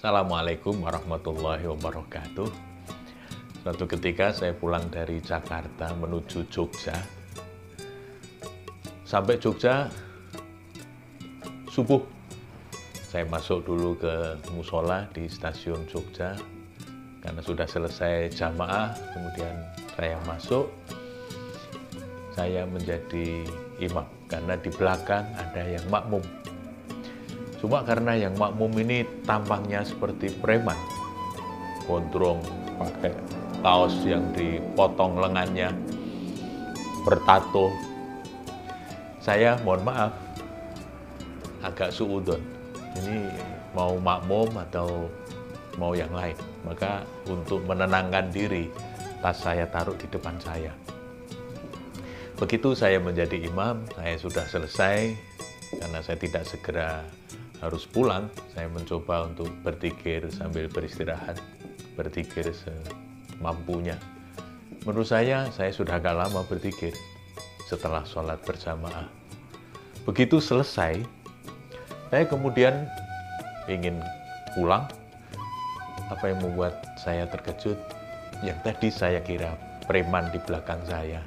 Assalamualaikum warahmatullahi wabarakatuh. Suatu ketika saya pulang dari Jakarta menuju Jogja. Sampai Jogja subuh. Saya masuk dulu ke musola di stasiun Jogja. Karena sudah selesai jamaah kemudian saya masuk. Saya menjadi imam. Karena di belakang ada yang makmum Cuma karena yang makmum ini tampangnya seperti preman. Gondrong, pakai kaos yang dipotong lengannya, bertato. Saya mohon maaf, agak suudon. Ini mau makmum atau mau yang lain. Maka untuk menenangkan diri, tas saya taruh di depan saya. Begitu saya menjadi imam, saya sudah selesai karena saya tidak segera harus pulang, saya mencoba untuk berpikir sambil beristirahat, berpikir semampunya. Menurut saya, saya sudah agak lama berpikir setelah sholat berjamaah. Begitu selesai, saya kemudian ingin pulang. Apa yang membuat saya terkejut? Yang tadi saya kira preman di belakang saya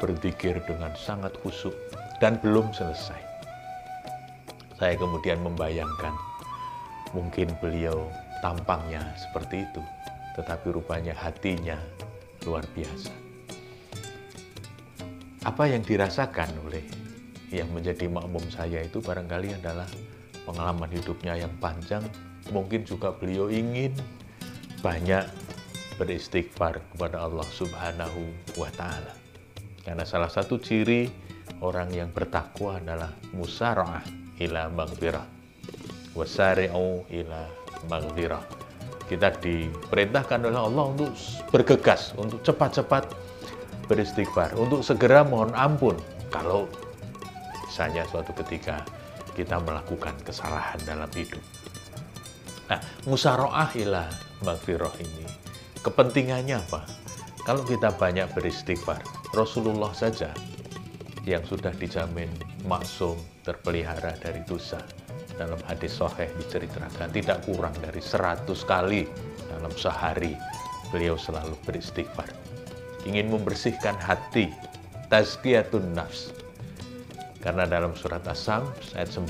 berpikir dengan sangat khusyuk dan belum selesai saya kemudian membayangkan mungkin beliau tampangnya seperti itu, tetapi rupanya hatinya luar biasa. Apa yang dirasakan oleh yang menjadi makmum saya itu barangkali adalah pengalaman hidupnya yang panjang. Mungkin juga beliau ingin banyak beristighfar kepada Allah Subhanahu wa Ta'ala. Karena salah satu ciri orang yang bertakwa adalah musara'ah ila maghfirah. Wasari'u ila maghfirah. Kita diperintahkan oleh Allah untuk bergegas untuk cepat-cepat beristighfar untuk segera mohon ampun. Kalau misalnya suatu ketika kita melakukan kesalahan dalam hidup. Nah musaroah ila maghfirah ini kepentingannya apa? Kalau kita banyak beristighfar Rasulullah saja yang sudah dijamin maksum terpelihara dari dosa. Dalam hadis sahih diceritakan tidak kurang dari 100 kali dalam sehari beliau selalu beristighfar. Ingin membersihkan hati, tazkiyatun nafs. Karena dalam surat As-Sam ayat 9,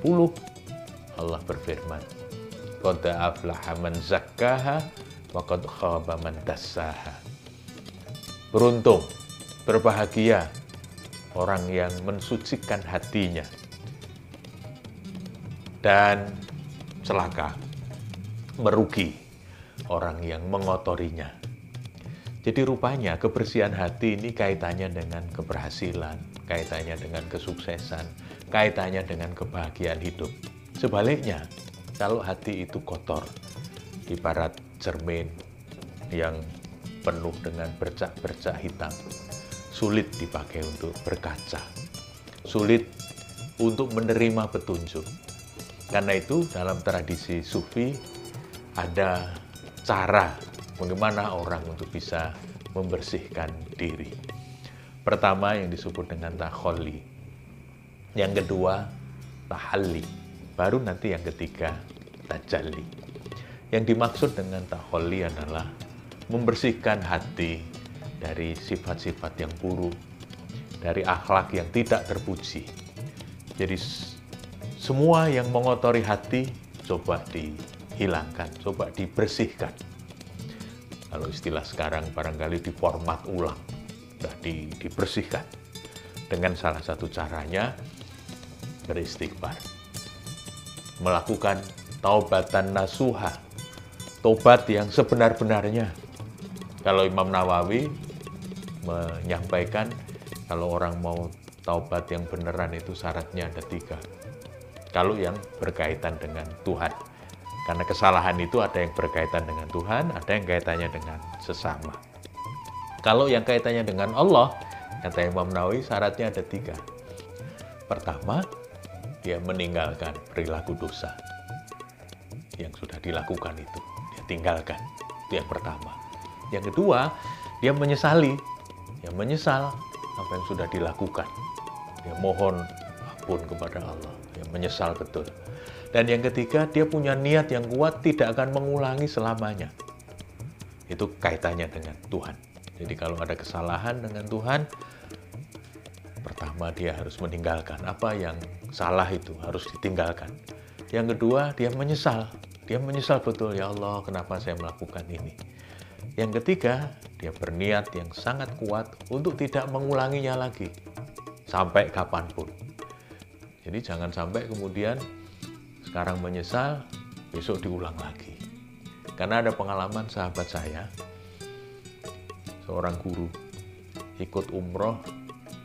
10 Allah berfirman, Qad aflaha man zakkaha wa qad khaba man dassaha. Beruntung, berbahagia orang yang mensucikan hatinya. Dan celaka, merugi orang yang mengotorinya. Jadi rupanya kebersihan hati ini kaitannya dengan keberhasilan, kaitannya dengan kesuksesan, kaitannya dengan kebahagiaan hidup. Sebaliknya, kalau hati itu kotor, ibarat cermin yang penuh dengan bercak-bercak hitam, sulit dipakai untuk berkaca, sulit untuk menerima petunjuk. Karena itu dalam tradisi sufi ada cara bagaimana orang untuk bisa membersihkan diri. Pertama yang disebut dengan takholi. Yang kedua tahalli. Baru nanti yang ketiga tajalli. Yang dimaksud dengan takholi adalah membersihkan hati dari sifat-sifat yang buruk, dari akhlak yang tidak terpuji. Jadi semua yang mengotori hati coba dihilangkan, coba dibersihkan. Kalau istilah sekarang barangkali diformat ulang, di, dibersihkan. Dengan salah satu caranya beristighfar. Melakukan taubatan nasuha, tobat yang sebenar-benarnya. Kalau Imam Nawawi menyampaikan kalau orang mau taubat yang beneran itu syaratnya ada tiga. Kalau yang berkaitan dengan Tuhan. Karena kesalahan itu ada yang berkaitan dengan Tuhan, ada yang kaitannya dengan sesama. Kalau yang kaitannya dengan Allah, kata Imam Nawawi syaratnya ada tiga. Pertama, dia meninggalkan perilaku dosa yang sudah dilakukan itu. Dia tinggalkan. Itu yang pertama. Yang kedua, dia menyesali yang menyesal apa yang sudah dilakukan. Dia mohon ampun kepada Allah, yang menyesal betul. Dan yang ketiga, dia punya niat yang kuat tidak akan mengulangi selamanya. Itu kaitannya dengan Tuhan. Jadi kalau ada kesalahan dengan Tuhan, pertama dia harus meninggalkan apa yang salah itu harus ditinggalkan. Yang kedua, dia menyesal. Dia menyesal betul, ya Allah, kenapa saya melakukan ini. Yang ketiga, dia berniat yang sangat kuat untuk tidak mengulanginya lagi sampai kapan pun. Jadi jangan sampai kemudian sekarang menyesal, besok diulang lagi. Karena ada pengalaman sahabat saya, seorang guru ikut umroh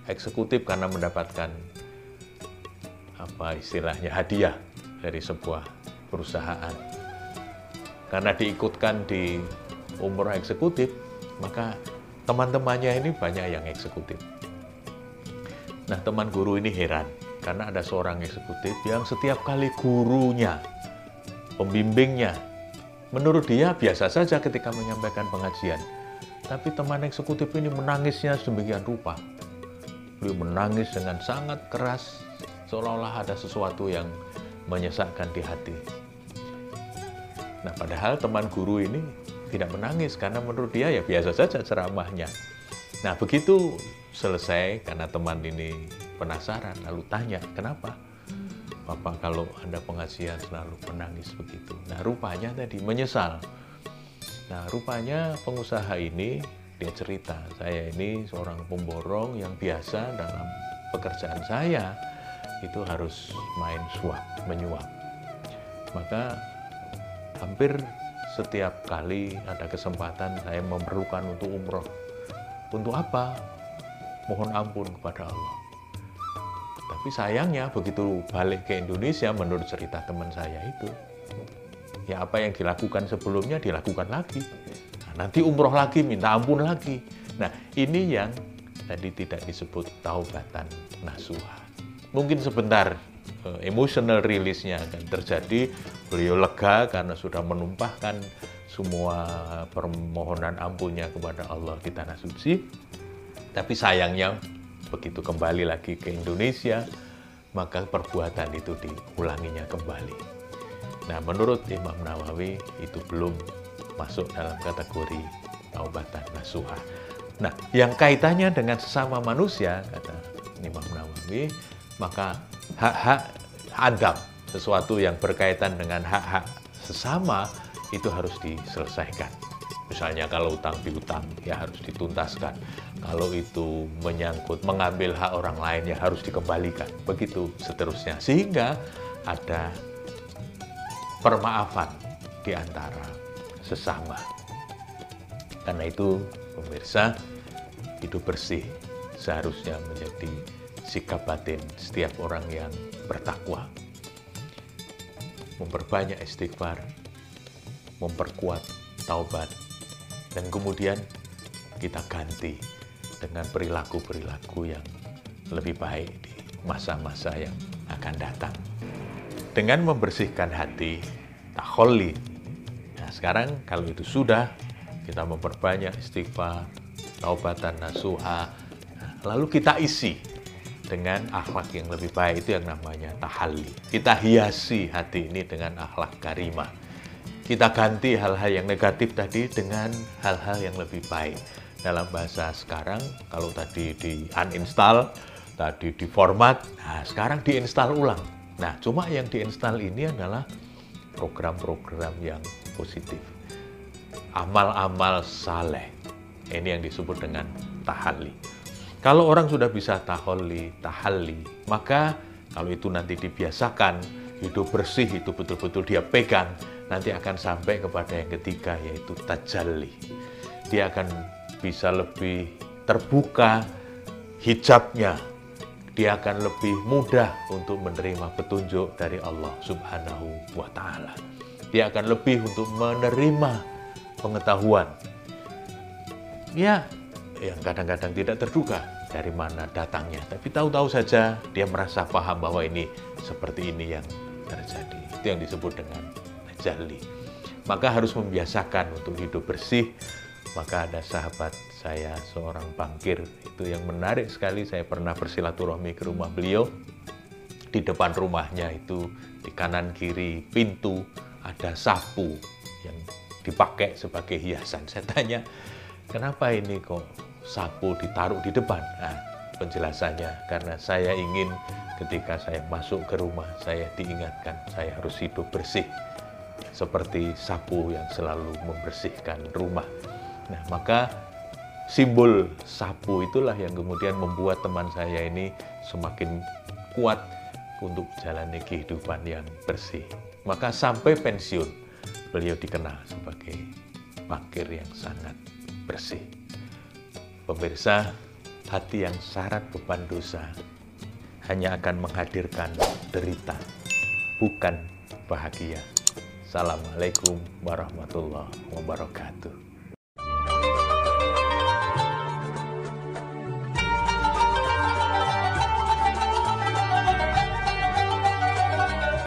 eksekutif karena mendapatkan apa istilahnya hadiah dari sebuah perusahaan. Karena diikutkan di umroh eksekutif, maka teman-temannya ini banyak yang eksekutif. Nah, teman guru ini heran karena ada seorang eksekutif yang setiap kali gurunya, pembimbingnya, menurut dia biasa saja ketika menyampaikan pengajian. Tapi teman eksekutif ini menangisnya sedemikian rupa. Beliau menangis dengan sangat keras, seolah-olah ada sesuatu yang menyesakkan di hati. Nah, padahal teman guru ini tidak menangis karena menurut dia ya biasa saja ceramahnya. Nah, begitu selesai karena teman ini penasaran lalu tanya kenapa Bapak kalau Anda pengajian selalu menangis begitu. Nah rupanya tadi menyesal. Nah rupanya pengusaha ini dia cerita saya ini seorang pemborong yang biasa dalam pekerjaan saya itu harus main suap, menyuap. Maka hampir setiap kali ada kesempatan saya memerlukan untuk umroh. Untuk apa? Mohon ampun kepada Allah. Tapi sayangnya begitu balik ke Indonesia menurut cerita teman saya itu, ya apa yang dilakukan sebelumnya dilakukan lagi. Nah, nanti umroh lagi, minta ampun lagi. Nah ini yang tadi tidak disebut taubatan nasuha. Mungkin sebentar emotional release-nya akan terjadi, beliau lega karena sudah menumpahkan semua permohonan ampunnya kepada Allah di tanah suci. Tapi sayangnya begitu kembali lagi ke Indonesia, maka perbuatan itu diulanginya kembali. Nah, menurut Imam Nawawi itu belum masuk dalam kategori taubatan nasuha. Nah, yang kaitannya dengan sesama manusia, kata Imam Nawawi, maka hak-hak Adam, sesuatu yang berkaitan dengan hak-hak sesama, itu harus diselesaikan. Misalnya kalau utang piutang ya harus dituntaskan. Kalau itu menyangkut mengambil hak orang lain ya harus dikembalikan. Begitu seterusnya. Sehingga ada permaafan di antara sesama. Karena itu pemirsa hidup bersih seharusnya menjadi sikap batin setiap orang yang bertakwa. Memperbanyak istighfar, memperkuat taubat, dan kemudian kita ganti dengan perilaku-perilaku yang lebih baik di masa-masa yang akan datang. Dengan membersihkan hati, takholi. Nah sekarang kalau itu sudah, kita memperbanyak istighfar, taubatan nasuha, lalu kita isi dengan akhlak yang lebih baik itu yang namanya tahalli. Kita hiasi hati ini dengan akhlak karimah kita ganti hal-hal yang negatif tadi dengan hal-hal yang lebih baik. Dalam bahasa sekarang, kalau tadi di uninstall, tadi di format, nah sekarang diinstal ulang. Nah, cuma yang diinstal ini adalah program-program yang positif. Amal-amal saleh. Ini yang disebut dengan tahalli. Kalau orang sudah bisa taholi, tahalli, maka kalau itu nanti dibiasakan, hidup bersih itu betul-betul dia pegang, nanti akan sampai kepada yang ketiga yaitu tajalli. Dia akan bisa lebih terbuka hijabnya. Dia akan lebih mudah untuk menerima petunjuk dari Allah Subhanahu wa taala. Dia akan lebih untuk menerima pengetahuan. Ya, yang kadang-kadang tidak terduga dari mana datangnya, tapi tahu-tahu saja dia merasa paham bahwa ini seperti ini yang terjadi. Itu yang disebut dengan jali. Maka harus membiasakan untuk hidup bersih. Maka ada sahabat saya, seorang bangkir, itu yang menarik sekali. Saya pernah bersilaturahmi ke rumah beliau. di depan rumahnya itu di kanan kiri pintu ada sapu yang dipakai sebagai hiasan. Saya tanya, kenapa ini kok sapu ditaruh di depan? Nah, penjelasannya karena saya ingin ketika saya masuk ke rumah saya diingatkan saya harus hidup bersih seperti sapu yang selalu membersihkan rumah. Nah, maka simbol sapu itulah yang kemudian membuat teman saya ini semakin kuat untuk jalani kehidupan yang bersih. Maka sampai pensiun, beliau dikenal sebagai pakir yang sangat bersih. Pemirsa, hati yang syarat beban dosa hanya akan menghadirkan derita, bukan bahagia. Assalamualaikum warahmatullahi wabarakatuh.